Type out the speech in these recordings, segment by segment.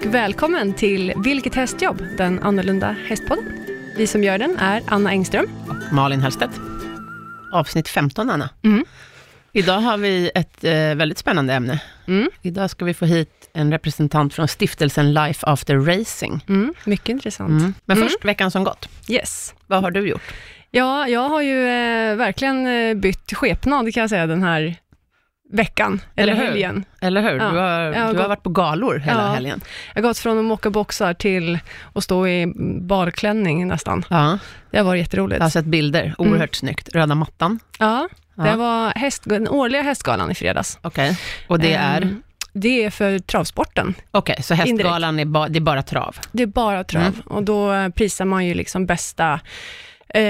och välkommen till Vilket hästjobb? Den annorlunda hästpodden. Vi som gör den är Anna Engström. Malin Hellstedt. Avsnitt 15, Anna. Mm. Idag har vi ett eh, väldigt spännande ämne. Mm. Idag ska vi få hit en representant från stiftelsen Life After Racing. Mm. Mycket intressant. Mm. Men Mm. först, veckan som gått. Yes. Vad har du gjort? Ja, jag har ju eh, verkligen eh, bytt skepnad kan jag säga den här veckan, eller, Eller helgen. Eller hur? Ja. Du, har, du har gått- varit på galor hela Ja. helgen. Jag har gått från att mocka boxar till att stå i balklänning nästan. Ja, Det har varit jätteroligt. jag har sett bilder. Oerhört snyggt. Röda mattan. ja, det Ja. var häst, den årliga hästgalan i fredags. Okej. Och det är? Ehm, Det är för travsporten. Okej, så hästgalan är, ba, det är bara trav? Det är bara trav Mm. och då eh, prisar man ju liksom bästa Eh,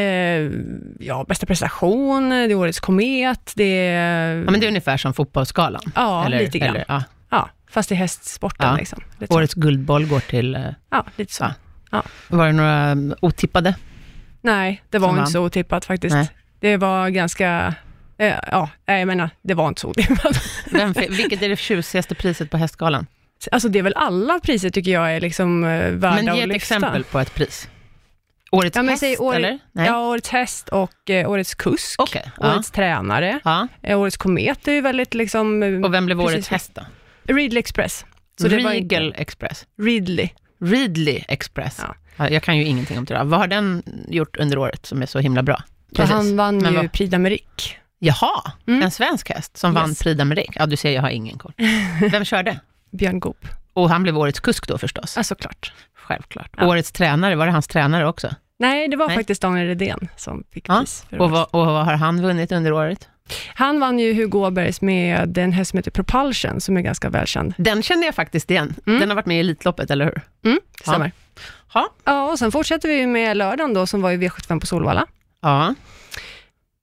ja, bästa prestation, det är årets komet, det är... Ja, men det är ungefär som fotbollsgalan? ja, eller, lite grann. Eller, ja. Ja, fast i hästsporten Ja. liksom. Årets guldboll går till... eh, Ja, lite så. Ja. Var det några mm, otippade? Nej, det var Som inte vann. så otippat faktiskt. Nej. Det var ganska, eh, ja, jag menar, det var inte så otippat. Vilket är det tjusigaste priset på hästgalan? Alltså det är väl alla priser tycker jag är liksom eh, värda Men ge ett exempel på ett pris. Årets Ja, häst, säg år- eller? Nej? Ja, årets häst och eh, årets kusk, ja. årets tränare, ja. eh, årets komet är ju väldigt liksom... eh, Och vem blev Precis. årets häst då? Ridley Express. Så det Regal Express. Ridley. Ridley Express. Ja. Ja, jag kan ju ingenting om trav. Vad har den gjort under året som är så himla bra? För han vann Men ju vad- Prix d'Amérique. Jaha, Mm. en svensk häst som vann Yes. Prix d'Amérique. Ja, du ser, jag har ingen koll. Vem körde? Björn Goop. Och han blev årets kusk då förstås? Ja, såklart. Självklart. Ja. Årets tränare, var det hans tränare också? Nej, det var Nej. faktiskt Daniel Redén som fick Ja, pris. Och vad, och vad har han vunnit under året? Han vann ju Hugo Åbergs med en häst som heter Propulsion, som är ganska välkänd. Den känner jag faktiskt igen. Mm. Den har varit med i Elitloppet, eller hur? Mm, Ja. stämmer. Ja. Ja, och sen fortsätter vi med lördagen då, som var i V75 på Solvalla. Ja,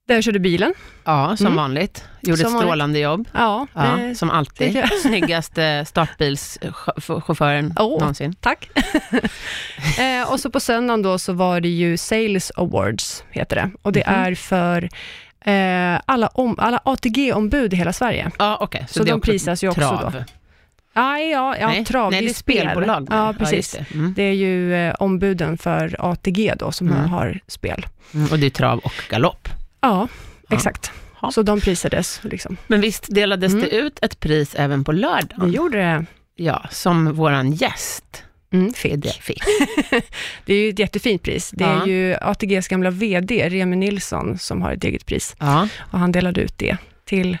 Där körde bilen. ja som Mm. vanligt. Gjorde Som ett vanligt. strålande jobb. Ja, Ja, det, som alltid. Snyggaste startbilschauffören Åh. någonsin. tack. eh, och så på söndagen då så var det ju Sales Awards, heter det. Och det Mhm. är för eh, alla, om, alla ATG-ombud i hela Sverige. Ja, okej. Så det är de prisas ju också trav. då. Aj, ja, ja, Nej, trav, nej, det är är spel. spelbolag. Ja, precis. det. Mm. Det är ju eh, ombuden för ATG då, som Mm. har spel. Mm, och det är trav och galopp. Ja, Ja. exakt. Ja. Så de prisades liksom. Men visst delades Mm. det ut ett pris även på Det lördagen? gjorde det. Ja, som våran gäst Mm, fick. det fick. Det är ju ett jättefint pris. Det är Ja. ju ATGs gamla VD, Remi Nilsson, som har ett eget pris. Ja, Och han delade ut det till,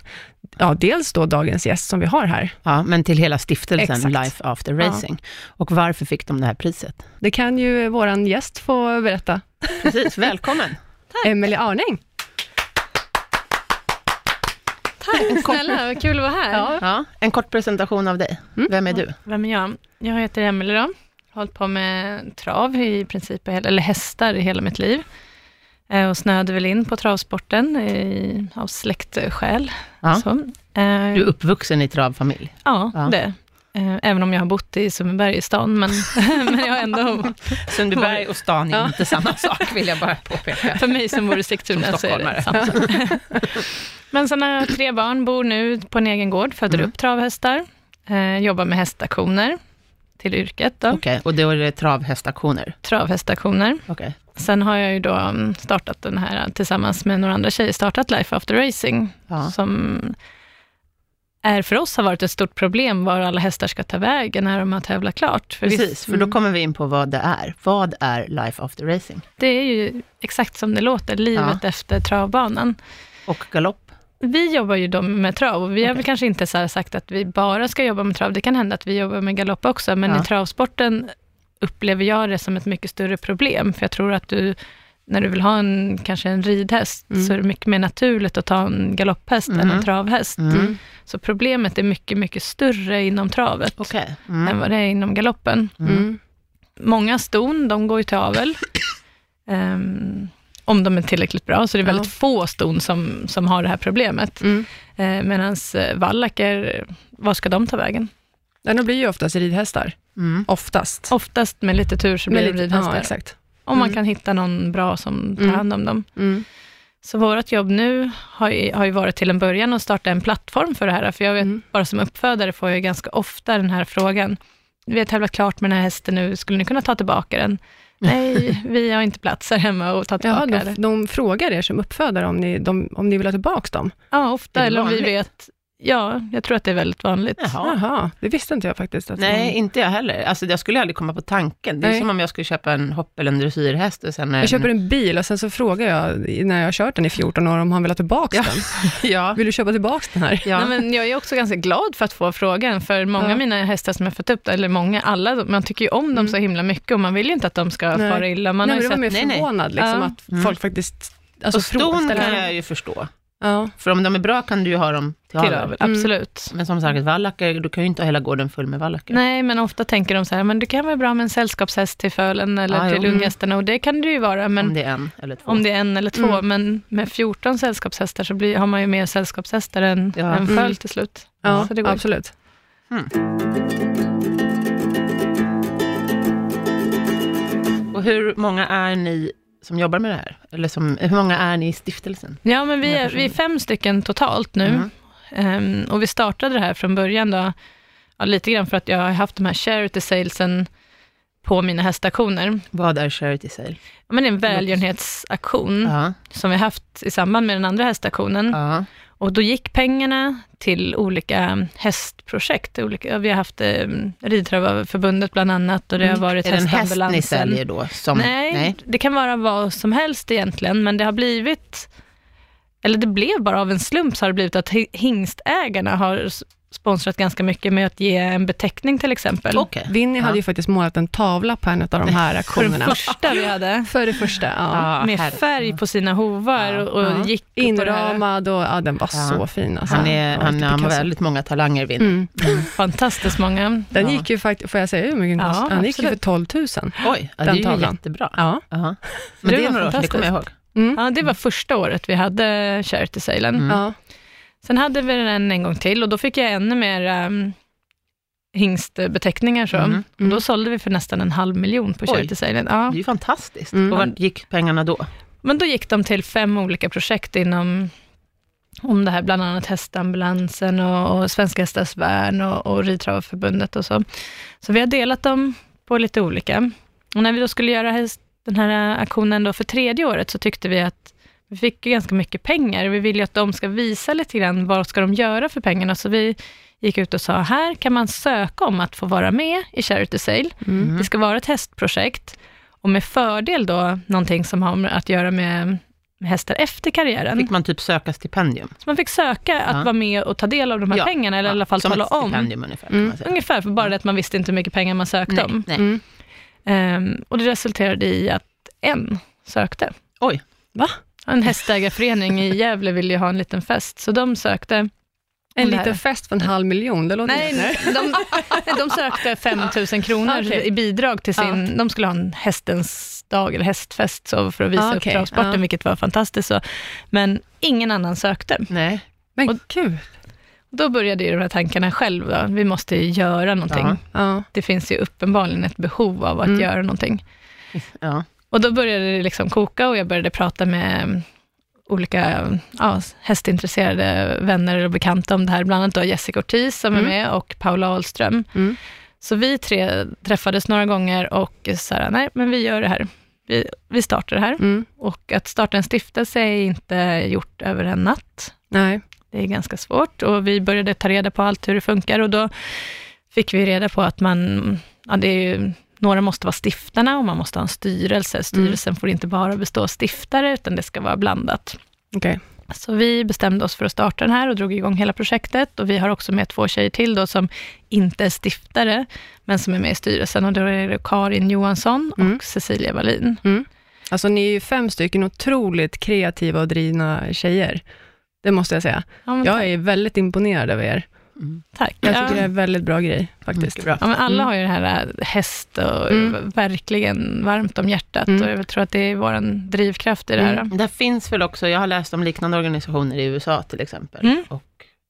ja, dels då dagens gäst som vi har här. ja, men till hela stiftelsen Exakt. Life After Racing. Och varför fick de det här priset? Det kan ju våran gäst få berätta. Precis, välkommen. Emelie Arning. Tack snälla, vad kul att vara här. Ja. Ja, en kort presentation av dig. Mm. Vem är du? Vem är jag? Jag heter Emelie då. Har hållit på med trav i princip, eller hästar i hela mitt liv. Eh, Och snöade väl in på travsporten i, av släktskäl. Ja. Så. Eh, Du är uppvuxen i travfamilj. Ja, Ja. det. Eh, Även om jag har bott i Sundbyberg i stan, men, men jag har ändå, Sundbyberg och stan är Ja. inte samma sak, vill jag bara påpeka. för mig som bor i Sigtuna så är det samma. Men sen har jag tre barn, bor nu på en egen gård, föder Mm. upp travhästar, eh, jobbar med hästaktioner till yrket Okej, och då är det travhästaktioner. travhästaktioner. Okej. Sen har jag ju då mm, startat den här, tillsammans med några andra tjejer, startat Life After Racing, Ja. som är för oss har varit ett stort problem, var alla hästar ska ta vägen när de har tävlat klart. För Precis, visst, för då mm, kommer vi in på vad det är. Vad är Life After Racing? Det är ju exakt som det låter, livet efter travbanan. Och galopp? Vi jobbar ju då med trav och vi har Okej. väl kanske inte så sagt att vi bara ska jobba med trav. Det kan hända att vi jobbar med galopp också, men Ja. i travsporten upplever jag det som ett mycket större problem, för jag tror att du, när du vill ha en, kanske en ridhäst, Mm. så är det mycket mer naturligt att ta en galopphäst än Mhm. en travhäst. Mm. Så problemet är mycket, mycket större inom travet än Mm. vad det är inom galoppen. Mm. Mm. Många ston, de går ju till avel. Ehm, om de är tillräckligt bra, så det är väldigt Ja. få ston som, som har det här problemet. Mm. Eh, Medan vallacker, vad ska de ta vägen? Ja, de blir ju oftast ridhästar. Mm. Oftast. Oftast med lite tur så blir lite- ridhästar. Ja, exakt. Om man Mm. kan hitta någon bra som tar Mm. hand om dem. Mm. Så vårt jobb nu har ju, har ju varit till en början att starta en plattform för det här, för jag vet, Mm. bara som uppfödare får jag ganska ofta den här frågan. vi har tävlat klart med den här hästen nu, skulle ni kunna ta tillbaka den? Nej, vi har inte plats här hemma och ta tillbaka Ja, de, de frågar er som uppfödare om ni, de, om ni vill ha tillbaka dem? Ja, ofta, eller om vi vet, ja, jag tror att det är väldigt vanligt. Jaha. Jaha, det visste inte jag faktiskt. Att Nej, de, inte jag heller. Alltså jag skulle aldrig komma på tanken. Det är Nej. som om jag skulle köpa en hopp eller en dressyrhäst och sen... jag köper en bil och sen så frågar jag när jag har kört den i 14 år om han vill ha tillbaka Ja. den. Ja. Vill du köpa tillbaka den här? ja. Nej, men jag är också ganska glad för att få frågan, för många Ja. av mina hästar som jag fått upp, eller många, alla, man tycker ju om dem Mm. så himla mycket och man vill ju inte att de ska Nej. fara illa. Man Nej, har men ju det var sett, mer nej, nej. förvånad liksom, Ja. att Mm. folk faktiskt... Alltså, och ston kan jag ju förstå. Ja. För om de är bra kan du ju ha dem till till avel. avel, Mm. absolut. Men som sagt, vallacker, du kan ju inte ha hela gården full med vallacker. Nej, men ofta tänker de så här, men det kan vara bra med en sällskapshäst till fölen eller Ah, till jo. unghästarna och det kan det ju vara, men Om det är en eller två. om det är en eller två, Mm. men med 14 sällskapshästar så blir, har man ju mer sällskapshästar än, Ja. än föl Mm. till slut. Ja, Så det går absolut. Och hur många är ni som jobbar med det här? Eller som, hur många är ni i stiftelsen? Ja, men vi är, vi är fem stycken totalt nu. Mm. Ehm, och vi startade det här från början då, ja, lite grann för att jag har haft de här charity salesen på mina hästaktioner. Vad är charity sale? Ja, Men det är en välgörenhetsaktion Ja. som vi haft i samband med den andra hästaktionen. ja. Och då gick pengarna till olika hästprojekt. Olika, vi har haft eh, Ridtrövarförbundet bland annat och det har varit Mm. Är det en häst ni säljer då? Som, Nej, det kan vara vad som helst egentligen, men det har blivit, eller det blev bara av en slump så har det blivit att hi- hingstägarna har sponsrat ganska mycket med att ge en beteckning till exempel. Okej. Vinny Ja. hade ju faktiskt målat en tavla på en av de här För den aktionerna. första vi hade, För det första, ja. Ja, med herre- färg på sina hovar Ja, och, och ja. gick det. Inramad och ja, den var Ja. så fin. Alltså. Han, är, han, har väldigt många talanger, Vin. Mm. Fantastiskt många. Den Ja. gick ju faktiskt, får jag säga hur mycket den Ja, kostade? Den gick ju för absolut. 12 000. Oj, ja, det Den är ju tavlan. jättebra. Ja. Men Det det, är var några år det kommer jag ihåg. Mm. Ja, det var första året vi hade charity salen. Mm. Ja. Sen hade vi den en gång till och då fick jag ännu mer um, hingstbeteckningar. Så. Mm. Och Då sålde vi för nästan en halv miljon på charity. Det Ja. är ju fantastiskt. Mm. Och vart gick pengarna då? Men då gick de till fem olika projekt inom om det här, bland annat hästambulansen och, och Svenska Hästars Värn och, och Ridtravarförbundet och så. Så vi har delat dem på lite olika. Och när vi då skulle göra häst, den här aktionen då för tredje året, så tyckte vi att vi fick ju ganska mycket pengar. Vi vill ju att de ska visa lite grann vad ska de göra för pengarna, så vi gick ut och sa, här kan man söka om att få vara med i Charity Sale. Mm. Det ska vara ett hästprojekt och med fördel då någonting som har att göra med hästar efter karriären. Fick man typ söka stipendium? Så man fick söka att Ja. vara med och ta del av de här Ja, pengarna, eller i Ja, alla fall som tala om. ungefär, Mm. Ungefär, för bara det att man visste inte hur mycket pengar man sökte Nej, om. nej. Mm. Ehm, och det resulterade i att en sökte. Oj. Va? En hästägarförening i Gävle ville ju ha en liten fest, så de sökte. En liten fest för en halv miljon, det låter Nej, Nej. de, de sökte 5 000 kronor Okej. i bidrag till sin... De skulle ha en hästens dag, eller hästfest, så för att visa Ah, upp okej. travsporten, Ja. vilket var fantastiskt. Så. Men ingen annan sökte. Nej. Men Och- gud. Då började ju de här tankarna själv. Då. Vi måste ju göra någonting. Ja. Ja. Det finns ju uppenbarligen ett behov av att Mm. göra någonting. Ja. Och då började det liksom koka och jag började prata med olika ja, hästintresserade vänner och bekanta om det här, bland annat då Jessica Ortiz som är Mm. med och Paula Ahlström. Mm. Så vi tre träffades några gånger och sa, nej men vi gör det här. Vi, vi startar det här. Mm. Och att starta en stiftelse är inte gjort över en natt. Nej. Det är ganska svårt och vi började ta reda på allt hur det funkar och då fick vi reda på att man, ja det är ju, några måste vara stiftarna och man måste ha en styrelse. Styrelsen får inte bara bestå av stiftare utan det ska vara blandat. Okej. Så vi bestämde oss för att starta den här och drog igång hela projektet och vi har också med två tjejer till då som inte är stiftare, men som är med i styrelsen och då är det Karin Johansson och Mm. Cecilia Wallin. Mm. Alltså ni är ju fem stycken otroligt kreativa och drivna tjejer. Det måste jag säga. Ja, Jag är väldigt imponerad över er. Mm. tack. Jag Ja. tycker det är en väldigt bra grej faktiskt. Mycket bra. Ja, men alla Mm. har ju det här äh, häst och Mm. verkligen varmt om hjärtat Mm. och jag tror att det är vår drivkraft i det här. Mm. Det finns väl också, jag har läst om liknande organisationer i USA till exempel, Mm. och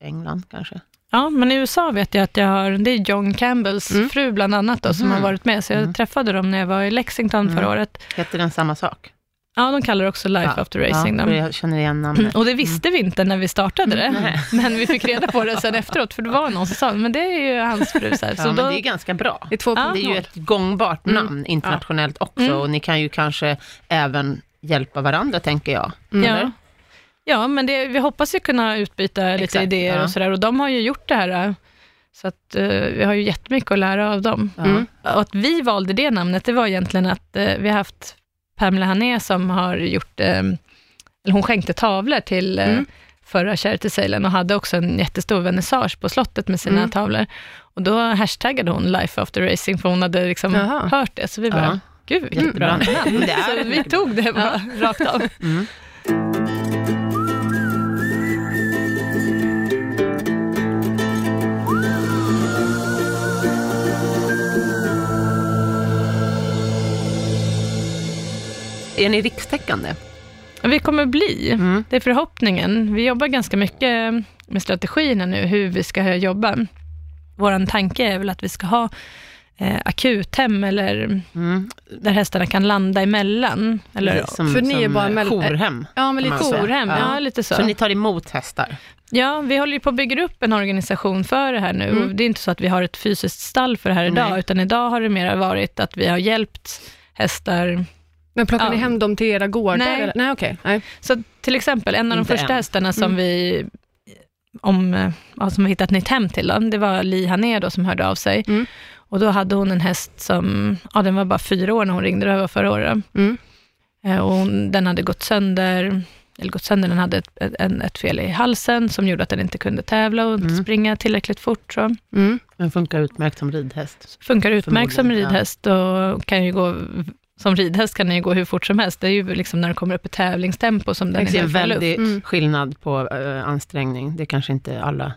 England kanske. Ja, men i USA vet jag att jag har, det är John Campbells Mm. fru bland annat då, som har varit med, så jag Mm. träffade dem när jag var i Lexington förra Mm. året. Heter den samma sak? Ja, de kallar det också Life Ja, After Racing. Ja, jag känner igen namnet. Och det visste vi inte när vi startade det, Nej. men vi fick reda på det sen efteråt, för det var någon som sa, men det är ju hans fru. Så. Ja, så men då, det är ganska bra. Det är 2.0. Det är ju ett gångbart Mm. namn internationellt också Mm. och ni kan ju kanske även hjälpa varandra, tänker jag. Mm. ja. Ja, men det, vi hoppas ju kunna utbyta lite Exakt, idéer ja. och sådär, och de har ju gjort det här, så att eh, vi har ju jättemycket att lära av dem. Ja. Mm. Och att vi valde det namnet, det var egentligen att eh, vi har haft Pamela Hané som har gjort, eh, eller hon skänkte tavlor till eh, Mm. förra Charity Salen och hade också en jättestor vernissage på slottet med sina Mm. tavlor. Och då hashtaggade hon Life After Racing, för hon hade liksom Jaha. hört det, så vi bara, Ja. gud vilket bra Jättebra. namn. Är så vi tog det bara rakt av. Är ni rikstäckande? Vi kommer bli, Mm. det är förhoppningen. Vi jobbar ganska mycket med strategierna nu, hur vi ska jobba. Vår tanke är väl att vi ska ha eh, akuthem, eller Mm. där hästarna kan landa emellan. Eller som, för ni är bara eh, mell- jourhem. Ja, men lite jourhem, ja. Ja. lite så. Så ni tar emot hästar? Ja, vi håller ju på att bygga upp en organisation för det här nu. Mm. Det är inte så att vi har ett fysiskt stall för det här idag, Nej. utan idag har det mer varit att vi har hjälpt hästar. Men plockar Ja. ni hem dem till era gårdar? Nej. eller? Nej okej. Nej. Så till exempel, en av de Inte första än. hästarna som Mm. vi om, ja, som vi hittat nytt hem till, då, det var Li Hané då, som hörde av sig. Mm. Och då hade hon en häst som, ja den var bara fyra år när hon ringde, det var förra året. Mm. Eh, Och hon, den hade gått sönder, eller gått sönder, den hade ett, ett, en- ett fel i halsen som gjorde att den inte kunde tävla och inte Mm. springa tillräckligt fort. Så. Mm. Den funkar utmärkt som ridhäst. Funkar utmärkt som ridhäst och kan ju gå, som ridhäst kan den ju gå hur fort som helst. Det är ju liksom när det kommer upp i tävlingstempo som den Det är är en väldig Mm. skillnad på eh, ansträngning. Det kanske inte alla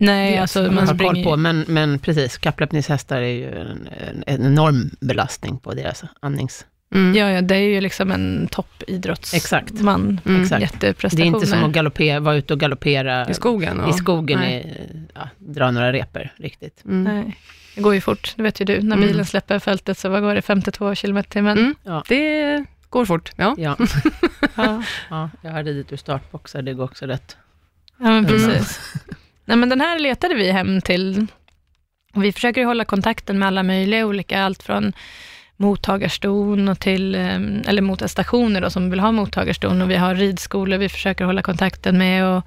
Nej, vet, alltså man man har springer koll på, men, men precis, kapplöpningshästar är ju en, en, en enorm belastning på deras andnings... Mm. Ja, ja, det är ju liksom en toppidrottsman. Exakt. Mm. Exakt. Det är inte som att galoppera, vara ute och galoppera I skogen? i skogen, i, ja, dra några repor riktigt. Mm. Nej, det går ju fort, det vet ju du. När Mm. bilen släpper fältet så vad går det, 52 km i timmen? Mm. Ja. Det går fort. Ja. Ja, Ja. ja, jag har ridit ur startboxar, det går också rätt. Ja, men Mm. precis. Nej, men den här letade vi hem till. Och vi försöker ju hålla kontakten med alla möjliga olika, allt från mottagarston och till, eh, eller motarstationer då, som vill ha mottagarston och vi har ridskolor vi försöker hålla kontakten med och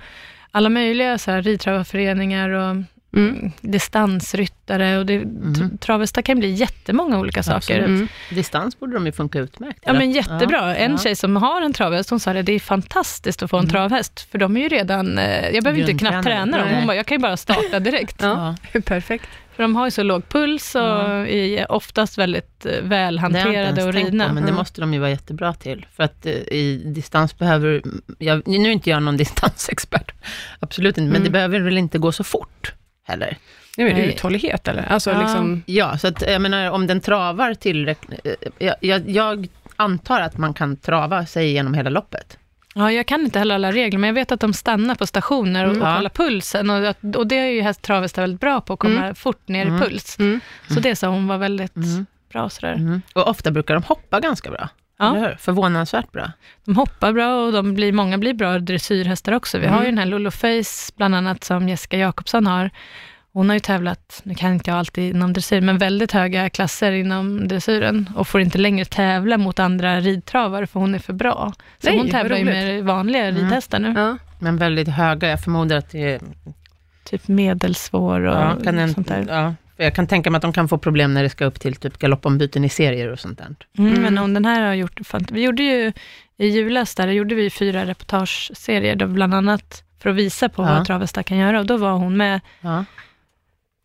alla möjliga så här, ridtravarföreningar och Mm. distansryttare och det, Mhm. travhästar kan bli jättemmånga olika saker. Mm. Distans borde de ju funka utmärkt. Ja, eller? men jättebra. En ja. tjej som har en travhäst, hon sa det, det är fantastiskt att få en Mm. travhäst, för de är ju redan, eh, jag behöver inte knappt träna dem, hon bara, jag kan ju bara starta direkt. Ja. Perfekt. För de har ju så låg puls och Ja. är oftast väldigt eh, välhanterade och ridna. På, men det Mm. måste de ju vara jättebra till. För att eh, i distans behöver, jag, nu är inte jag någon distansexpert, absolut inte, men Mm. det behöver väl inte gå så fort heller. Nu är det Nej. uthållighet eller? Alltså Ja. liksom... Ja, så att jag menar om den travar tillräckligt, eh, jag, jag, jag antar att man kan trava sig genom hela loppet. Ja, jag kan inte heller alla regler, men jag vet att de stannar på stationer och, Mm. och kollar pulsen. Och, och det är ju häst, travhästar väldigt bra på, att komma fort ner Mm. i puls. Mm. Så det sa hon var väldigt Mm. bra sådär. Mm. Och ofta brukar de hoppa ganska bra. Ja. Förvånansvärt bra. De hoppar bra och de blir, många blir bra dressyrhästar också. Vi har ju Mm. den här Lolo Face, bland annat, som Jessica Jakobsson har. Hon har ju tävlat, nu kan inte jag alltid inom dressyr, men väldigt höga klasser inom dressyren och får inte längre tävla mot andra ridtravare, för hon är för bra. Så Nej, hon tävlar ju med vanliga Mm. ridhästar nu. Ja. Men väldigt höga, jag förmodar att det är... Typ medelsvår och Ja, sånt där. ja, för jag kan tänka mig att de kan få problem när det ska upp till typ galoppombyten i serier och sånt där. Mm, Mm. Men hon, den här har gjort, fant- vi gjorde ju i julas där, gjorde vi fyra reportageserier, då bland annat för att visa på Ja. vad travhästar kan göra, och då var hon med Ja.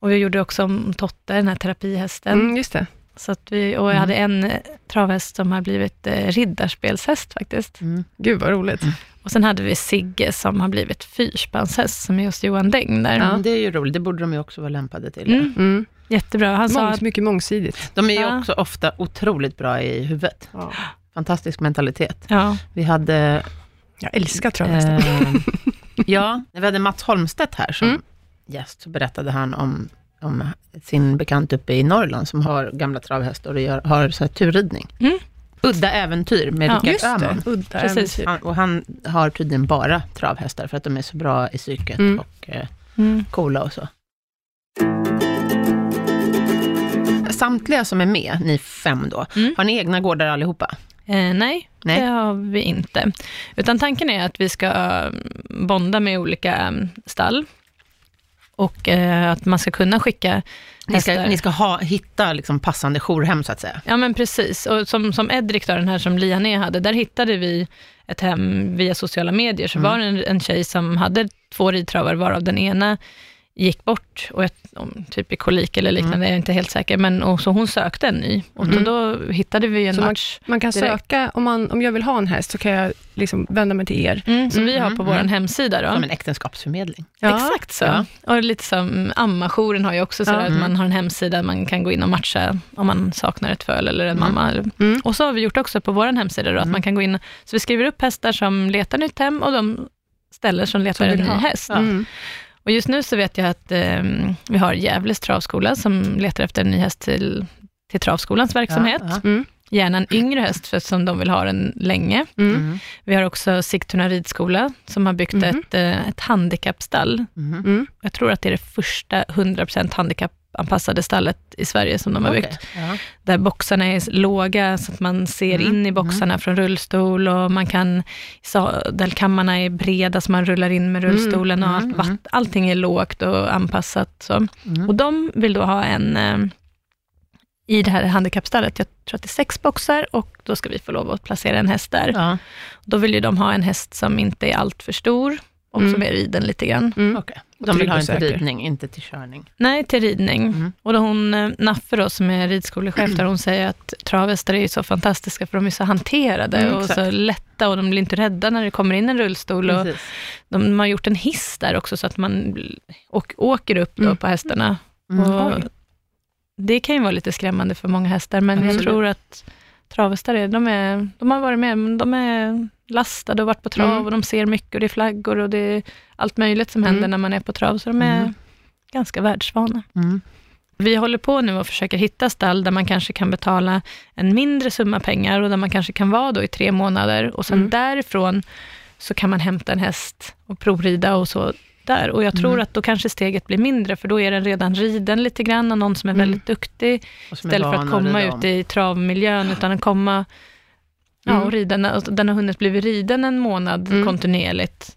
Och vi gjorde också om Totte, den här terapihästen. Mm, just det. Så att vi, och jag Mm. hade en travhäst som har blivit eh, riddarspelshäst faktiskt. Mm. Gud vad roligt. Och sen hade vi Sigge som har blivit fyrspanshäst, som är hos Johan Deng där. Ja. Det är ju roligt, det borde de ju också vara lämpade till. Mm, Mm. jättebra. Han sa att, mycket mångsidigt. De är ju Ja. också ofta otroligt bra i huvudet. Ja. Fantastisk mentalitet. ja, Vi hade, Jag älskar travhästar. eh, ja, när vi hade Mats Holmstedt här som Mm. gäst, så berättade han om, om sin bekant uppe i Norrland, som har gamla travhästar och gör, har så här turridning. Mm. Udda äventyr med Ja, Rickard Öhman. udda Precis. Han, och han har tydligen bara travhästar för att de är så bra i psyket Mm. och eh, Mm. coola och så. Samtliga som är med, ni fem då, Mm. har ni egna gårdar allihopa? Eh, nej, Nej. det har vi inte. Utan tanken är att vi ska eh, bonda med olika mm, stall. Och eh, att man ska kunna skicka Ni ska, hästar. ni ska ha, hitta liksom passande jourhem så att säga. Ja men precis, och som, som Edrik då, den här som Liané hade, där hittade vi ett hem via sociala medier, så Mm. var det en, en tjej som hade två ridtravar, varav den ena gick bort, och ett, om, typ i kolik eller liknande, Mm. jag är inte helt säker, men och så hon sökte en ny, och Mm. då, då hittade vi en Så man- match. Man kan Direkt. söka, om, man, om jag vill ha en häst, så kan jag liksom vända mig till er. Mm, som Mm, vi har mm, på mm. vår hemsida då. Som en äktenskapsförmedling. Exakt så. Ja. Och lite som Ammajouren har ju också sådär Ja. att Mm. man har en hemsida, man kan gå in och matcha om man saknar ett föl eller en Mm. mamma. Mm. Och så har vi gjort också på vår hemsida då, att Mm. man kan gå in, så vi skriver upp hästar som letar nytt hem och de ställer som letar Som en ny ha. häst. Ja. Mm. Och just nu så vet jag att eh, vi har Gävles travskola som letar efter en ny häst till, till travskolans verksamhet. Ja, Mm. Gärna en yngre häst för som de vill ha den länge. ja. Mm. Mm. Vi har också Sigtuna ridskola som har byggt Mhm. ett, eh, ett handikappstall Mhm. Mm. jag tror att det är det första 100% handikappanpassade stallet i Sverige som de har Okej. byggt. Ja. Där boxarna är låga så att man ser Mm, in i boxarna från rullstol och man kan, sadelkammarna är breda så man rullar in med Mm, rullstolen och mm, allt, vatt, mm. allting är lågt och anpassat. Så. Mm. Och de vill då ha en, eh, i det här handikappstallet, jag tror att det är sex boxar och då ska vi få lov att placera en häst där. Ja, Då vill ju de ha en häst som inte är allt för stor och Mm. som är riden lite grann. Mm. okej. De vill ha en till ridning, inte till körning. Nej, till ridning. Mm. Och då hon, eh, Naffe då, som är ridskollechef där, hon säger att travhästar är ju så fantastiska, för de är så hanterade Mm, och exakt. så lätta och de blir inte rädda när det kommer in en rullstol. Och Precis. de har gjort en hiss där också, så att man och, åker upp då Mm. på hästarna. Mm. Och det kan ju vara lite skrämmande för många hästar, men jag tror att travhästar, är, de, är, de har varit med, men de är lastade och varit på trav Mm. och de ser mycket och det är flaggor och det är allt möjligt som händer Mm. när man är på trav, så de är Mm. ganska världsvana. Mm. Vi håller på nu och försöker hitta stall där man kanske kan betala en mindre summa pengar och där man kanske kan vara då i tre månader och sen Mm. därifrån så kan man hämta en häst och provrida och så där. Och jag tror Mm. att då kanske steget blir mindre, för då är den redan riden lite grann och någon som är Mm. väldigt duktig, istället för att komma ut i travmiljön, utan att komma ja, Mm. och rida, när- den har hunnit bli riden en månad Mm. kontinuerligt.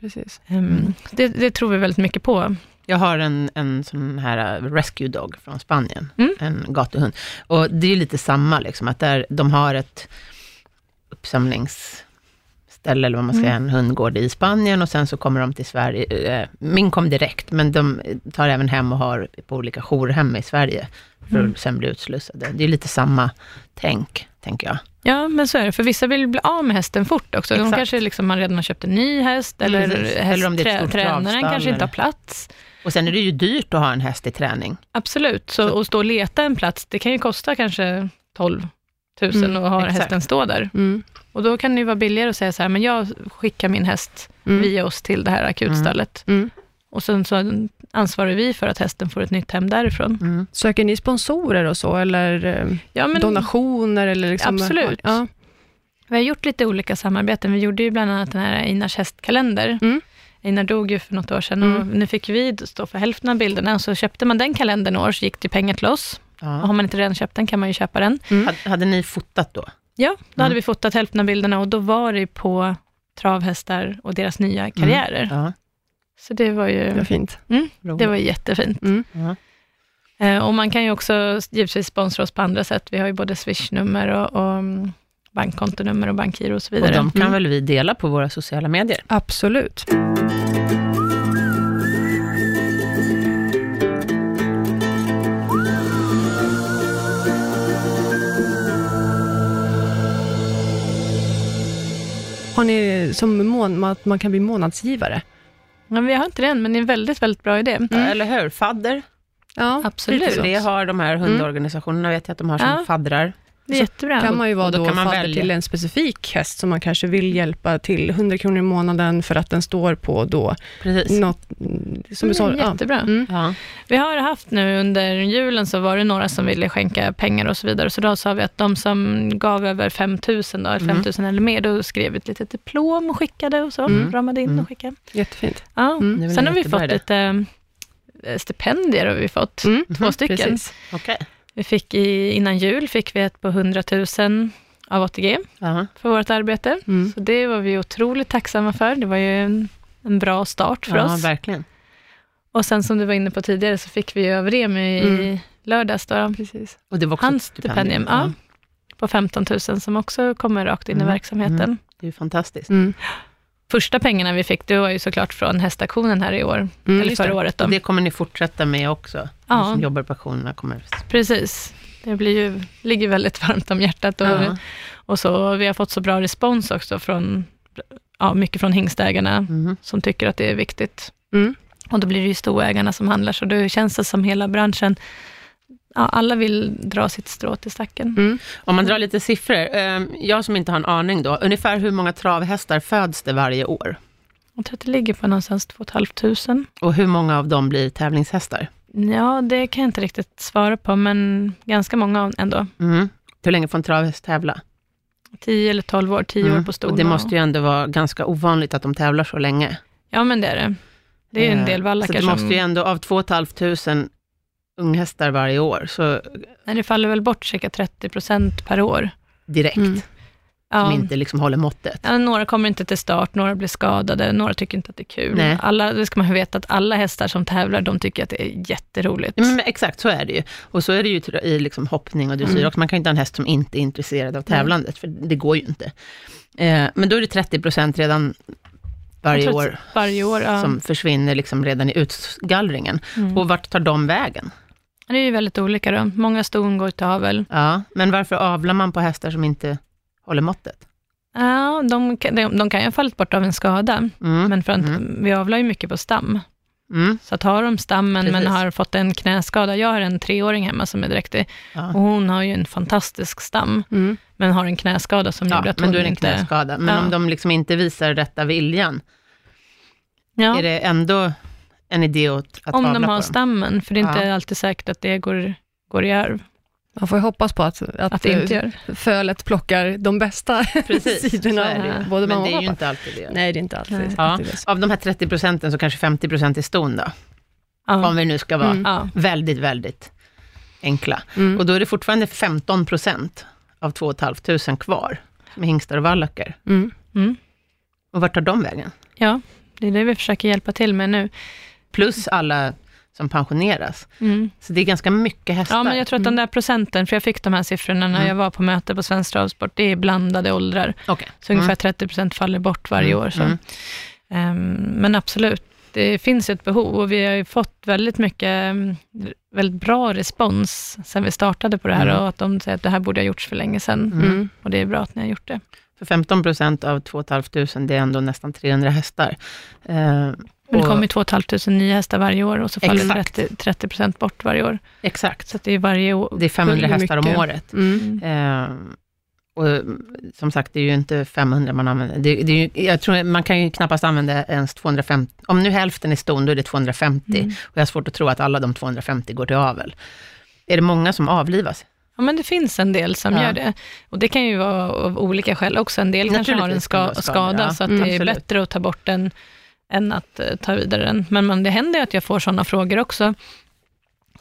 Precis. Um, det, det tror vi väldigt mycket på. Jag har en, en sån här uh, rescue dog från Spanien, Mm. en gatuhund. Och det är lite samma, liksom, att där, de har ett uppsamlingsställe, eller vad man ska säga, Mm. en hundgård i Spanien och sen så kommer de till Sverige. Eh, Min kom direkt, men de tar även hem och har på olika jourhem i Sverige, för Mm. att sen bli utslussade. Det är lite samma tänk, tänker jag. Ja, men så är det, för vissa vill bli av med hästen fort också. De Exakt. kanske liksom, man redan har köpt en ny häst, eller, häst, Eller om det är trä, tränaren kanske inte har plats. Och sen är det ju dyrt att ha en häst i träning. Absolut, så, Så- att stå och leta en plats, det kan ju kosta kanske 12 000 Mm, att ha exakt. hästen stå där. Mm. Och då kan det ju vara billigare att säga så här, men jag skickar min häst Mm. via oss till det här akutstallet. Mm. Och sen så ansvarar vi för att hästen får ett nytt hem därifrån. Mm. Söker ni sponsorer och så, eller eh, Ja, men donationer? Eller liksom, Absolut. Ja. Vi har gjort lite olika samarbeten. Vi gjorde ju bland annat den här Einars hästkalender. Mm. Einar dog ju för något år sedan och Mm. nu fick vi stå för hälften av bilderna. Så köpte man den kalendern år så gick det pengar till oss. Och Ja. har man inte redan köpt den kan man ju köpa den. Mm. Hade, hade ni fotat då? Ja, då Mm. hade vi fotat hälften av bilderna och då var det på travhästar och deras nya karriärer. Ja. Så det var ju Det var fint. det var jättefint. Mm. Eh, och man kan ju också givetvis sponsra oss på andra sätt. Vi har ju både swishnummer och, och mm, bankkontonummer och bankgiro och så Och vidare. de kan Mm. väl vi dela på våra sociala medier? Absolut. Har ni som mån, att man kan bli månadsgivare? Men vi har inte det än, men det är en väldigt, väldigt bra idé. Ja, Eller hur? Fadder. Ja, Absolut. Det har de här hundorganisationerna, vet jag att de har som Ja. faddrar. Det är jättebra. kan man ju vara Och då då, kan man välja. till en specifik häst som man kanske vill hjälpa till 100 kronor i månaden för att den står på då Precis. något, mm, som du sa, Mm, ja. jättebra. Mm. Ja. Vi har haft nu under julen så var det några som ville skänka pengar och så vidare. Så då sa vi att de som gav över 5 000 då, eller 5 000 eller mer, då skrev vi ett litet diplom och skickade och så. Mm. Ramade in Mm. och skickade. Jättefint. Ja. Mm. Det Sen har vi fått idé. lite eh, stipendier har vi fått. Mm. Två stycken. Precis. Okej. Vi fick i, innan jul fick vi ett på 100 000 av ATG Ja. för vårt arbete. Mm. Så det var vi otroligt tacksamma för. Det var ju en, en bra start för ja, oss. verkligen. Och sen som du var inne på tidigare så fick vi ju över Remi i Mm. lördags då, Precis. Och det var också hans stipendium. stipendium, ja, på 15 000 som också kommer rakt in Mm. i verksamheten. Mm. Det är ju fantastiskt. Mm. Första pengarna vi fick, det var ju såklart från hästaktionen här i år, Mm, eller förra det. året. Då. Det kommer ni fortsätta med också? Ja. Som jobbar på auktionerna kommer... Precis. Det blir ju, ligger väldigt varmt om hjärtat. Och, Ja. och så, vi har fått så bra respons också från, ja, mycket från hingstägarna, Mhm. som tycker att det är viktigt. Mm. Och då blir det ju storägarna som handlar, så då känns det som hela branschen, ja, alla vill dra sitt strå till stacken. Mm. Om man drar lite siffror, eh, jag som inte har en aning då, ungefär hur många travhästar föds det varje år? Jag tror att det ligger på någonstans 2 500. Och hur många av dem blir tävlingshästar? Ja, det kan jag inte riktigt svara på, men ganska många ändå. Mm. Hur länge får en travhäst tävla? 10 eller 12 år, 10 år Mm. på ston. Och det måste ju ändå vara ganska ovanligt att de tävlar så länge. Ja, men det är det. Det är en Eh, del vallackar det som... måste ju ändå, av 2 500 unghästar varje år, så Nej, det faller väl bort cirka 30 procent per år. direkt, Mm. Som inte liksom håller måttet. Ja, några kommer inte till start, några blir skadade, några tycker inte att det är kul. Nej. Alla, det ska man ju veta att alla hästar som tävlar, de tycker att det är jätteroligt. Ja, men exakt, så är det ju. Och så är det ju i liksom hoppning och dressyr Mm. också. Man kan ju inte ha en häst som inte är intresserad av tävlandet, för det går ju inte. Eh, men då är det 30 procent redan varje år Varje år, ja. som försvinner liksom redan i utgallringen. Mm. Och vart tar de vägen? Det är ju väldigt olika då. Många ston går till avel. Ja, men varför avlar man på hästar som inte håller måttet? Ja, de, de, de kan ju ha fallit bort av en skada, Mm. men för att Mm. vi avlar ju mycket på stam. Mm. Så att har de stammen, men Precis. har fått en knäskada. Jag har en treåring hemma som är dräktig, och Ja. hon har ju en fantastisk stam, Mm. men har en knäskada som gjorde Ja, att men hon är en inte... knäskada. Men Ja. om de liksom inte visar rätta viljan, Ja. är det ändå en idé att, att Om de har stammen, för det är inte alltid säkert att det går, går i arv, Man får ju hoppas på att, att, att det inte gör. fölet plockar de bästa Precis, sidorna är det både Men det är ju inte alltid det. Nej, det är inte alltid, Nej. Ja. alltid det. Av de här 30 procenten så kanske 50 procent är ston då, Ja. om vi nu ska vara Mm. Väldigt, väldigt enkla. Mm. Och då är det fortfarande 15 procent av 2 500 kvar, som är hingstar och vallackar. Mm. Mm. Och vart tar de vägen? ja, det är det vi försöker hjälpa till med nu. Plus alla som pensioneras. Mm. Så det är ganska mycket hästar. Ja, men jag tror att den där procenten, för jag fick de här siffrorna när Mm. jag var på möte på Svensk Travsport, det är blandade åldrar. Okej. Så ungefär Mm. 30 procent faller bort varje Mm, år. Så. mm. Ehm, men absolut, det finns ett behov och vi har ju fått väldigt mycket, mm, väldigt bra respons sen vi startade på det här Mm. och att de säger att det här borde ha gjorts för länge sedan. Mm. Mm. Och det är bra att ni har gjort det. För 15 procent av 2 500, det är ändå nästan 300 hästar. Eh, Men det kommer ju 2 500 nya hästar varje år och så faller Exakt. 30, 30 procent bort varje år. Exakt. Så det är varje år. Det är 500 Hur hästar om mycket? året. Mm. Eh, och som sagt, det är ju inte 500 man använder. Det, det är ju, jag tror man kan ju knappast använda ens 250. Om nu hälften är ston, då är det 250. Mm. Och jag har svårt att tro att alla de 250 går till avel. Är det många som avlivas? Ja, men det finns en del som Ja. gör det. Och det kan ju vara av olika skäl också. En del kanske har en ska, skada, ja. så att Mm, det är absolut. bättre att ta bort den än att eh, ta vidare den. Men man, det händer ju att jag får sådana frågor också.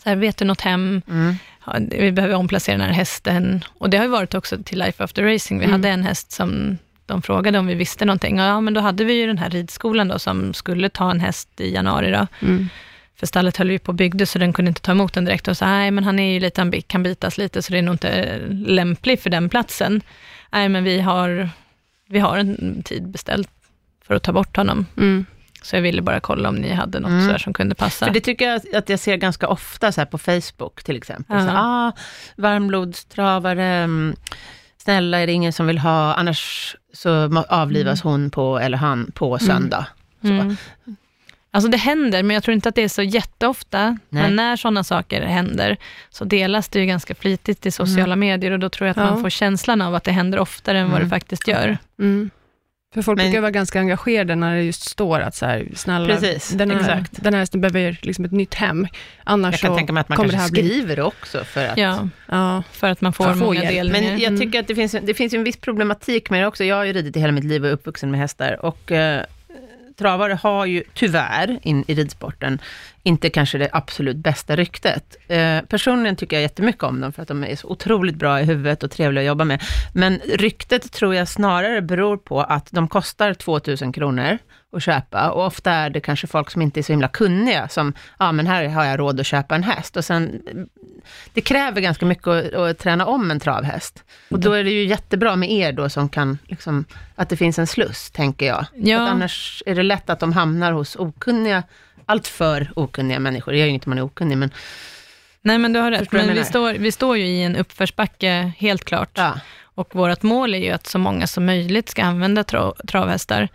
Så här, vet du något hem? Mm. Ja, vi behöver omplacera den här hästen. Och det har ju varit också till Life After Racing. Vi Mm. hade en häst som de frågade om vi visste någonting. Ja, men då hade vi ju den här ridskolan då, som skulle ta en häst i januari. Då. Mm. För stallet höll ju på och byggde, så den kunde inte ta emot den direkt. Och så, nej, men han är ju lite, han kan bitas lite, så det är nog inte lämplig för den platsen. Nej, men vi har, vi har en tid beställt för att ta bort honom. Mm. Så jag ville bara kolla om ni hade något Mm. sådär som kunde passa. För det tycker jag att jag ser ganska ofta så på Facebook till exempel. Så, Ja. ah, varmblodstravare, mm, snälla är det ingen som vill ha, annars så avlivas hon på, eller han på söndag. Så. Mm. Alltså det händer, men jag tror inte att det är så jätteofta. Nej. Men när sådana saker händer, så delas det ju ganska flitigt i sociala medier och då tror jag att Ja. man får känslan av att det händer oftare än vad Mm. det faktiskt gör. För folk Men- brukar vara ganska engagerade när det just står att så här, snälla, Precis, den, här, exakt. den här hästen behöver liksom ett nytt hem. Annars Jag kan så tänka mig att man kanske det här bli... skriver det också för att Ja, Ja, för att man får många hjälp. delningar. Men jag Mm. tycker att det finns, det finns ju en viss problematik med det också. Jag har ju ridit i hela mitt liv och är uppvuxen med hästar. Och eh, travare har ju tyvärr in i ridsporten inte kanske det absolut bästa ryktet. Eh, personligen tycker jag jättemycket om dem för att de är så otroligt bra i huvudet och trevliga att jobba med. Men ryktet tror jag snarare beror på att de kostar 2000 kronor att köpa och ofta är det kanske folk som inte är så himla kunniga som, ja men här har jag råd att köpa en häst och sen det kräver ganska mycket att, att träna om en travhäst. Och då är det ju jättebra med er då som kan, liksom, att det finns en sluss, tänker jag. Ja. Att annars är det lätt att de hamnar hos okunniga, allt för okunniga människor. Det gör ju om man är okunnig, men Nej, men du har rätt. Men vi står, vi står ju i en uppförsbacke, helt klart. ja. Och vårt mål är ju att så många som möjligt ska använda tra- travhästar.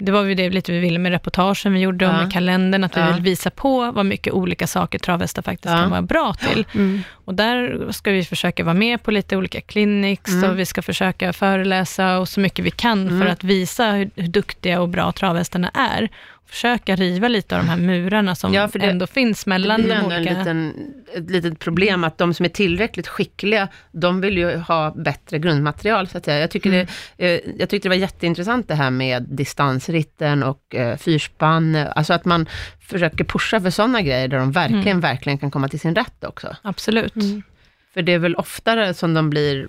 Det var ju det lite vi ville med reportagen vi gjorde och Ja. med kalendern, att vi Ja. vill visa på vad mycket olika saker travhästar faktiskt Ja. kan vara bra till. mm. Och där ska vi försöka vara med på lite olika clinics Mm. och vi ska försöka föreläsa och så mycket vi kan Mm. för att visa hur, hur duktiga och bra travhästarna är. Försöka riva lite av de här murarna som Ja, för det- ändå finns Det mellan blir de ändå en olika... liten, ett litet problem att de som är tillräckligt skickliga, de vill ju ha bättre grundmaterial, så att säga. Jag, tycker Mm. det, eh, jag tyckte det var jätteintressant det här med distansritten och eh, fyrspann, alltså att man försöker pusha för sådana grejer, där de verkligen, Mm. verkligen kan komma till sin rätt också. Absolut. Mm. För det är väl oftare som de blir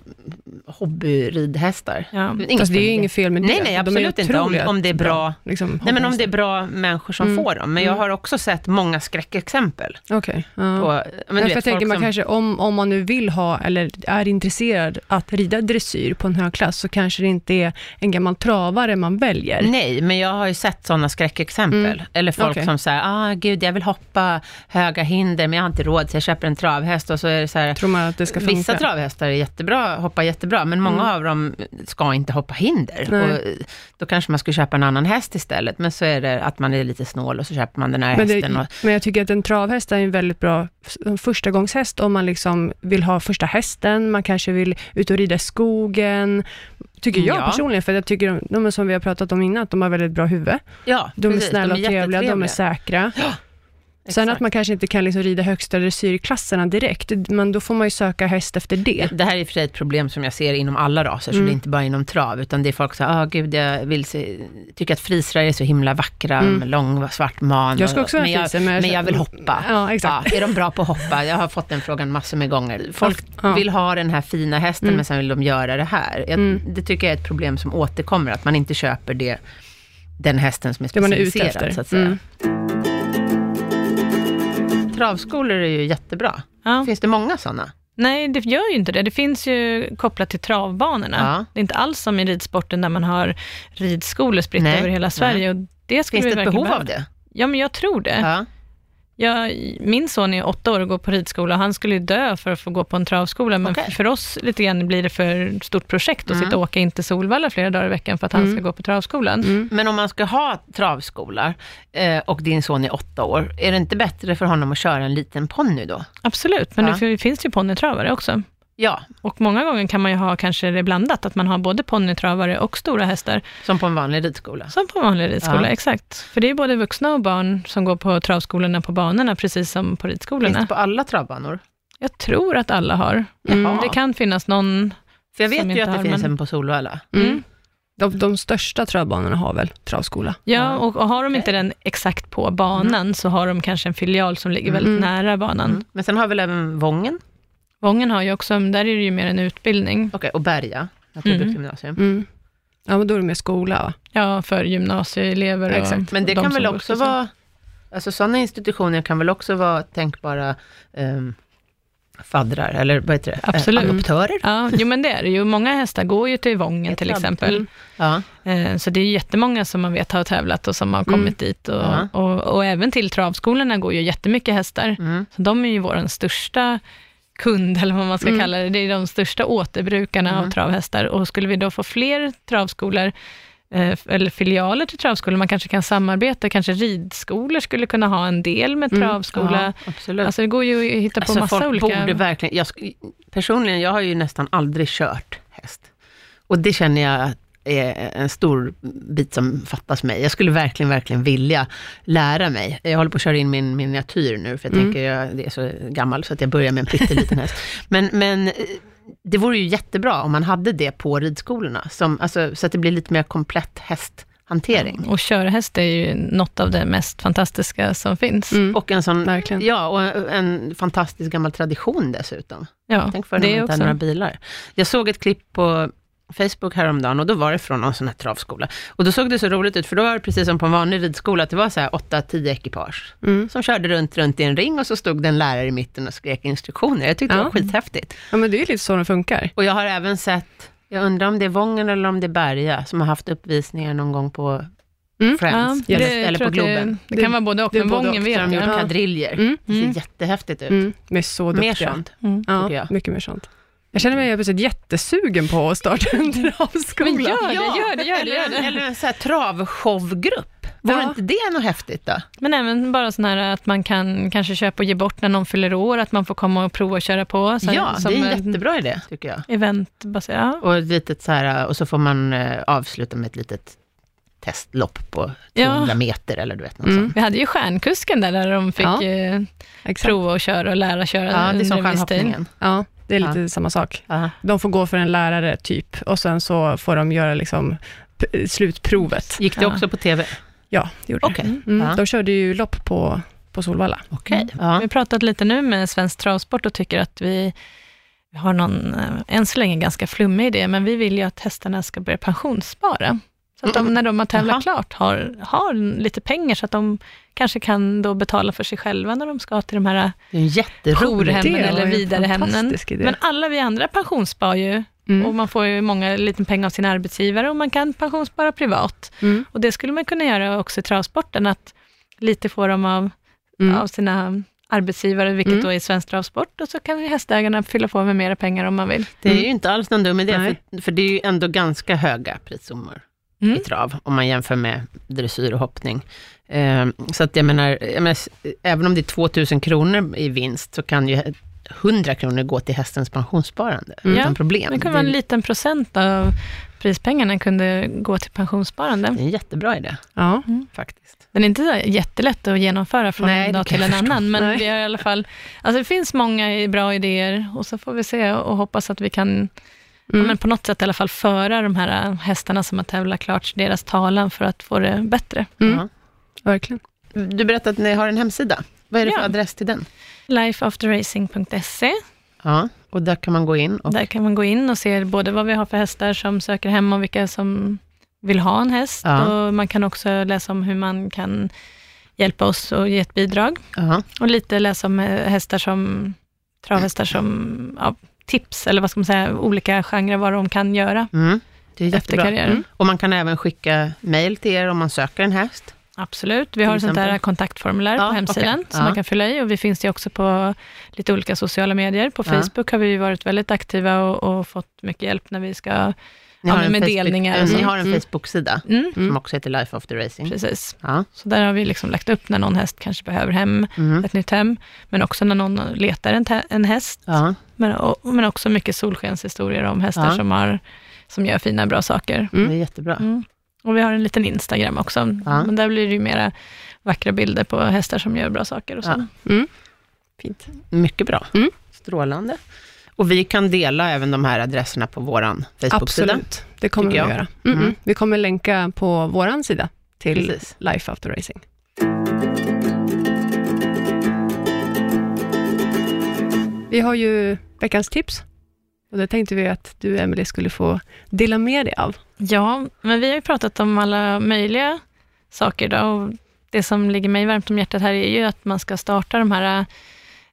hobbyridhästar. Ja. Fast det är ju inget fel med det. Nej, nej, De absolut inte. Om, om det är bra, liksom, nej men om det är bra människor som Mm. får dem. Men jag Mm. har också sett många skräckexempel. Okej. ja. På, men Men du för vet, jag tänker man som, kanske, om, om man nu vill ha, eller är intresserad att rida dressyr på en hög klass, så kanske det inte är en gammal travare man väljer. Nej, men jag har ju sett sådana skräckexempel. Mm. Eller folk Okej. som säger, ah gud, jag vill hoppa höga hinder, men jag har inte råd, så jag köper en travhäst. Och så är det så här, Tror man att det ska funka? vissa travhästar är jättebra, hoppar jättebra, men många Mm. av dem ska inte hoppa hinder. Nej. Och då kanske man skulle köpa en annan häst istället, men så är det att man är lite snål och så köper man den här Men, det, hästen. Och, men jag tycker att en travhäst är en väldigt bra f- första gångshäst om man liksom vill ha första hästen, man kanske vill ut och rida i skogen, tycker jag Ja. personligen, för jag tycker de, de är som vi har pratat om innan, att de har väldigt bra huvud. ja, De precis, är snälla och trevliga, de är säkra. Sen Exakt. att man kanske inte kan liksom rida högsta dressyrklasserna direkt, men då får man ju söka häst efter det. Det här är i och för sig ett problem som jag ser inom alla raser, så Mm. det är inte bara inom trav, utan det är folk som säger, ah gud, jag vill se, tycker att frisrar är så himla vackra, Mm. med lång svart man. Jag ska och- också ha men, jag, friser, men, men jag vill hoppa. Ja, exakt. Ja, är de bra på att hoppa? Jag har fått den frågan massor med gånger. Folk Ja. vill ha den här fina hästen, Mm. men sen vill de göra det här. Jag, Mm. Det tycker jag är ett problem som återkommer, att man inte köper det, den hästen som är Det man är ute specialiserad, så att säga. Travskolor är ju jättebra. Ja. Finns det många sådana? Nej, det gör ju inte det. Det finns ju kopplat till travbanorna. Ja. Det är inte alls som i ridsporten där man har ridskolor spritt över hela Sverige. Och det skulle Finns vi det ett behov behöva. av det? Ja, men jag tror det. Ja. Jag, min son är åtta år och går på ridskola och han skulle ju dö för att få gå på en travskola, men för, för oss lite grann blir det för stort projekt att Mm. sitta och åka in till Solvalla flera dagar i veckan för att han Mm. ska gå på travskolan. Mm. Men om man ska ha travskola eh, och din son är åtta år, är det inte bättre för honom att köra en liten ponny då? Absolut, men Ja. det finns ju ponnytravare också. Ja, Och många gånger kan man ju ha kanske det blandat, att man har både ponnytravare och stora hästar, som på en vanlig ridskola. som på vanlig ridskola, Ja. exakt. För det är både vuxna och barn som går på travskolorna på banorna, precis som på Finns ridskolorna. det på alla travbanor? Jag tror att alla har. Mm. Det kan finnas någon... För jag vet Som ju inte att det har, finns men- en på Solvalla. Mm. De, de största travbanorna har väl travskola? Ja, och, och har de inte den exakt på banan, så har de kanske en filial som ligger väldigt Mm. nära banan. Mm. Men sen har väl även Vången, Vången har ju också, men där är det ju mer en utbildning. Okej, och Berga, naturbruksgymnasium. Mm. Ja, men då är det mer skola va? Ja, för gymnasieelever och Exakt. Men det de kan väl också så. vara, alltså sådana institutioner kan väl också vara tänkbara um, faddrar, eller vad heter det? Eh, Absolut. adoptörer? Ja, jo men det är det ju. Många hästar går ju till Vången till exempel. Mm. Ja. Eh, Så det är jättemånga som man vet har tävlat och som har kommit dit. Och, Ja. och, och även till travskolorna går ju jättemycket hästar. Mm. Så de är ju vår största kund, eller vad man ska Mm. kalla det. Det är de största återbrukarna Mm. av travhästar. Och skulle vi då få fler travskolor eh, eller filialer till travskolor. Man kanske kan samarbeta, kanske ridskolor skulle kunna ha en del med Mm, travskola. Ja, absolut. Alltså det går ju att hitta på Alltså, massa folk olika... borde verkligen... Jag, personligen, jag har ju nästan aldrig kört häst. Och det känner jag är en stor bit som fattas mig. Jag skulle verkligen, verkligen vilja lära mig. Jag håller på att köra in min miniatyr nu, för jag Mm. tänker jag det är så gammal, så att jag börjar med en pytteliten häst. Men, men det vore ju jättebra om man hade det på ridskolorna, som, alltså, så att det blir lite mer komplett hästhantering. Och körhäst är ju något av det mest fantastiska som finns. Mm. Och en sån, Verkligen. ja, och en fantastisk gammal tradition dessutom. Ja, Tänk för när man det inte hade några bilar. Jag såg ett klipp på Facebook häromdagen och då var det från någon sån här travskola. Och då såg det så roligt ut, för då var det precis som på en vanlig ridskola, att det var så här 8-10 ekipage Mm. som körde runt, runt i en ring och så stod det en lärare i mitten och skrek instruktioner. Jag tyckte det Ja. var skithäftigt. Ja, men det är ju lite så det funkar. Och jag har även sett, jag undrar om det är Vången eller om det är Berga, som har haft uppvisningar någon gång på Mm. Friends, Ja, eller, det eller på jag att det- Globen. Det, kan vara både och, det men Så vet har de jag. gjort Ja. kadriljer. Mm. Det ser jättehäftigt ut. Mm. De är så Mer duktiga. sånt. Mm. tycker Ja, jag. mycket mer sånt. Jag känner mig plötsligt jättesugen på att starta en travskola. Men gör det, gör det, gör det, eller, gör en- det. eller en sån här travshowgrupp. Vore Ja. inte det något häftigt då? Men även bara sån här att man kan kanske köpa och ge bort när någon fyller år, att man får komma och prova och köra på. Så, ja, som det är en en jättebra idé, tycker jag. Eventbaserat. Och, ett litet så här, och så får man eh, avsluta med ett litet testlopp på Ja. 200 meter, eller du vet, något Mm. sånt. Vi hade ju stjärnkusken där, där de fick Ja. eh, prova och köra och lära köra Ja, det är som stjärnhoppningen. Ja, det är lite Ja. samma sak. Ja. De får gå för en lärare, typ, och sen så får de göra liksom slutprovet. Gick det Ja. också på TV? Ja, det gjorde Okej. det. Mm. De körde ju lopp på, på Solvalla. Okej. Mm. Vi har pratat lite nu med Svensk Travsport och tycker att vi vi har någon, eh, än så länge, ganska flummig idé, men vi vill ju att hästarna ska börja pensionsspara. Så att de, Mm. när de har tävlat Jaha. klart, har, har lite pengar, så att de kanske kan då betala för sig själva när de ska till de här jätterolig jourhemmen eller Ja, en vidare hemmen. fantastisk idé. Men alla vi andra pensionsspar ju, Mm. och man får ju många liten pengar av sin arbetsgivare och man kan pensionsspara privat. Mm. Och det skulle man kunna göra också i travsporten, att lite får de av Mm. av sina arbetsgivare, vilket Mm. då är Svensk Travsport, och så kan hästägarna fylla på med mera pengar om man vill. Det är ju inte alls någon dum idé, för, för det är ju ändå ganska höga prissummor Mm. i trav, om man jämför med dressyr och hoppning. Ehm, så att jag menar, jag menar, även om det är 2000 kronor i vinst, så kan ju 100 kronor gå till hästens pensionssparande, Mm. utan problem. Det kan vara en liten procent av prispengarna kunde gå till pensionssparande. det är en jättebra idé, Ja. faktiskt. Den är inte så jättelätt att genomföra från Nej, en dag till en förstå. annan, men Nej. vi har i alla fall, alltså det finns många bra idéer och så får vi se och hoppas att vi kan Mm. men på något sätt i alla fall föra de här hästarna som har tävlat klart deras talan för att få det bättre. Mm. Ja. Verkligen. Du berättade att ni har en hemsida. Vad är det för Ja. adress till den? Lifeafterracing.se Ja, och där kan man gå in och... Där kan man gå in och se både vad vi har för hästar som söker hem och vilka som vill ha en häst. Ja. Och man kan också läsa om hur man kan hjälpa oss och ge ett bidrag. Ja, Och lite läsa om eh, hästar som, travhästar som, ja, tips, eller vad ska man säga, olika genrer, vad de kan göra mm. Det är efter jättebra. karriären. Mm. Och man kan även skicka mejl till er om man söker en häst. Absolut. Vi har ett sånt där kontaktformulär Ja, på hemsidan, okej. som Ja. man kan fylla i. Och vi finns ju också på lite olika sociala medier. På Ja. Facebook har vi varit väldigt aktiva och, och fått mycket hjälp när vi ska... Ni Ja, har en med Facebook, delningar och eh, Ni har en Mm. Facebook-sida Mm, som också heter Life After Racing. precis. Ja. Så där har vi liksom lagt upp när någon häst kanske behöver hem, Mm. ett nytt hem, men också när någon letar en, en häst. Ja. Men, och, men också mycket solskenshistorier om hästar Ja. som, har, som gör fina, bra saker. Det är jättebra. Mm. Och vi har en liten Instagram också, Ja. men där blir det ju mera vackra bilder på hästar som gör bra saker och så. Ja. Mm. Fint. Mycket bra. Mm. Strålande. Och vi kan dela även de här adresserna på vår Facebook-sida. Absolut, det kommer vi att göra. Mm. Mm. Vi kommer länka på vår sida till Precis. Life After Racing. Vi har ju veckans tips och det tänkte vi att du, Emelie skulle få dela med dig av. Ja, men vi har ju pratat om alla möjliga saker idag och det som ligger mig varmt om hjärtat här är ju att man ska starta de här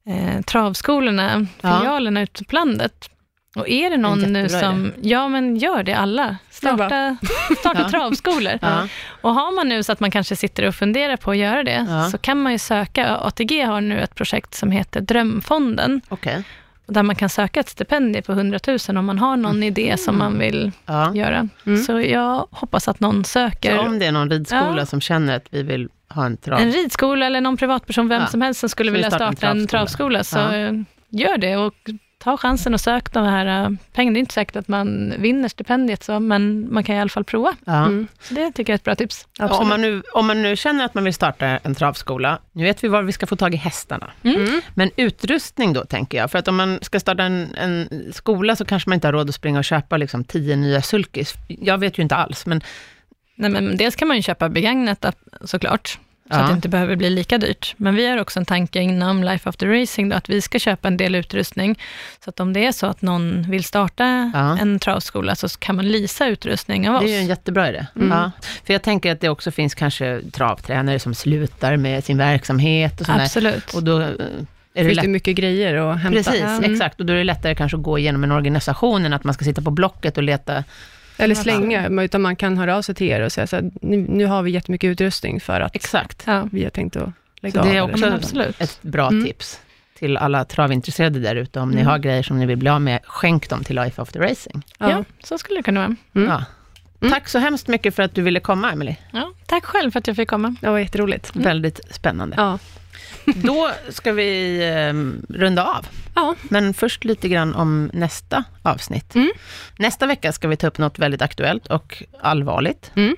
eh, travskolorna, Ja. filialerna ute på landet. Och är det någon nu som, ja men gör det alla, starta, starta Ja. travskolor. Ja. Och har man nu så att man kanske sitter och funderar på att göra det, Ja. så kan man ju söka. ATG har nu ett projekt som heter Drömfonden. Okej. Där man kan söka ett stipendium på 100 000 om man har någon idé som man vill Ja. göra. Mm. Så jag hoppas att någon söker. Så om det är någon ridskola Ja. som känner att vi vill ha en trav. En ridskola eller någon privatperson, vem Ja. som helst som skulle vilja startar en starta en travskola. travskola, så gör det och ta chansen och sök de här eh, pengarna. Det är inte säkert att man vinner stipendiet, så, men man kan i alla fall prova. Ja. Mm. Så det tycker jag är ett bra tips. Absolut. Om man, nu, om man nu känner att man vill starta en travskola, nu vet vi var vi ska få tag i hästarna. Mm. Men utrustning då, tänker jag. För att om man ska starta en, en skola, så kanske man inte har råd att springa och köpa liksom, tio nya sulkis. Jag vet ju inte alls, men Nej, men dels kan man ju köpa begagnat såklart, så Ja. att det inte behöver bli lika dyrt. Men vi har också en tanke inom Life After Racing, då, att vi ska köpa en del utrustning, så att om det är så att någon vill starta Ja. en travskola, så kan man leasa utrustning av oss. det är ju en jättebra idé. Mm. Ja. För jag tänker att det också finns kanske travtränare som slutar med sin verksamhet och sådär. Absolut. Och då eh, är det finns det mycket grejer att hämta. Precis, Mm. exakt. Och då är det lättare kanske att gå igenom en organisation än att man ska sitta på Blocket och leta. Eller slänga, men utan man kan höra av sig till er och säga så här, nu, nu har vi jättemycket utrustning för att Exakt. Ja. vi har tänkt att Så lägga det är av. också absolut. ett bra Mm. tips till alla travintresserade där ute. Om ni Mm. har grejer som ni vill bli av med, skänk dem till Life After Racing. Ja. Ja. så skulle det kunna vara. Mm. Ja. Mm. Tack så hemskt mycket för att du ville komma, Emily. Ja, tack själv för att jag fick komma. Det var jätteroligt. Väldigt spännande. Ja. Då ska vi eh, runda av. Ja. Men först lite grann om nästa avsnitt. Mm. Nästa vecka ska vi ta upp något väldigt aktuellt och allvarligt. Mm.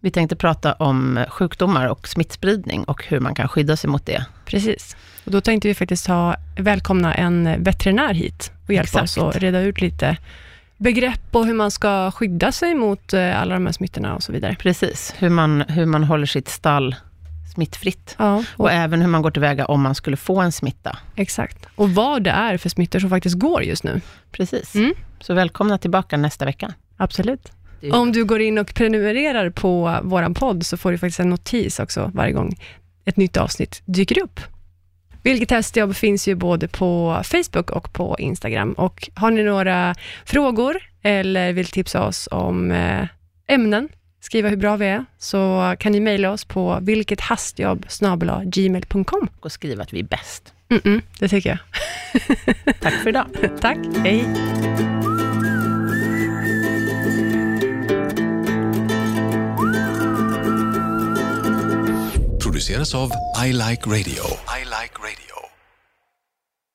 Vi tänkte prata om sjukdomar och smittspridning och hur man kan skydda sig mot det. Precis. Och då tänkte vi faktiskt ha, välkomna en veterinär hit och hjälpa Exakt. oss att reda ut lite begrepp och hur man ska skydda sig mot eh, alla de här smittorna och så vidare. Precis, hur man, hur man håller sitt stall smittfritt. Ja, Och och, även hur man går tillväga om man skulle få en smitta. exakt. Och vad det är för smittor som faktiskt går just nu. Precis. Mm. Så välkomna tillbaka nästa vecka. Absolut. Om du går in och prenumererar på vår podd, så får du faktiskt en notis också varje gång ett nytt avsnitt dyker upp. Vilket hästjobb finns ju både på Facebook och på Instagram. Och har ni några frågor eller vill tipsa oss om eh, ämnen, skriva hur bra vi är, så kan ni mejla oss på vilkethastjobb gmail.com. Och skriva att vi är bäst. Mm -mm, det tycker jag. Tack för idag. Tack, hej. produceras av I Like Radio. I like radio.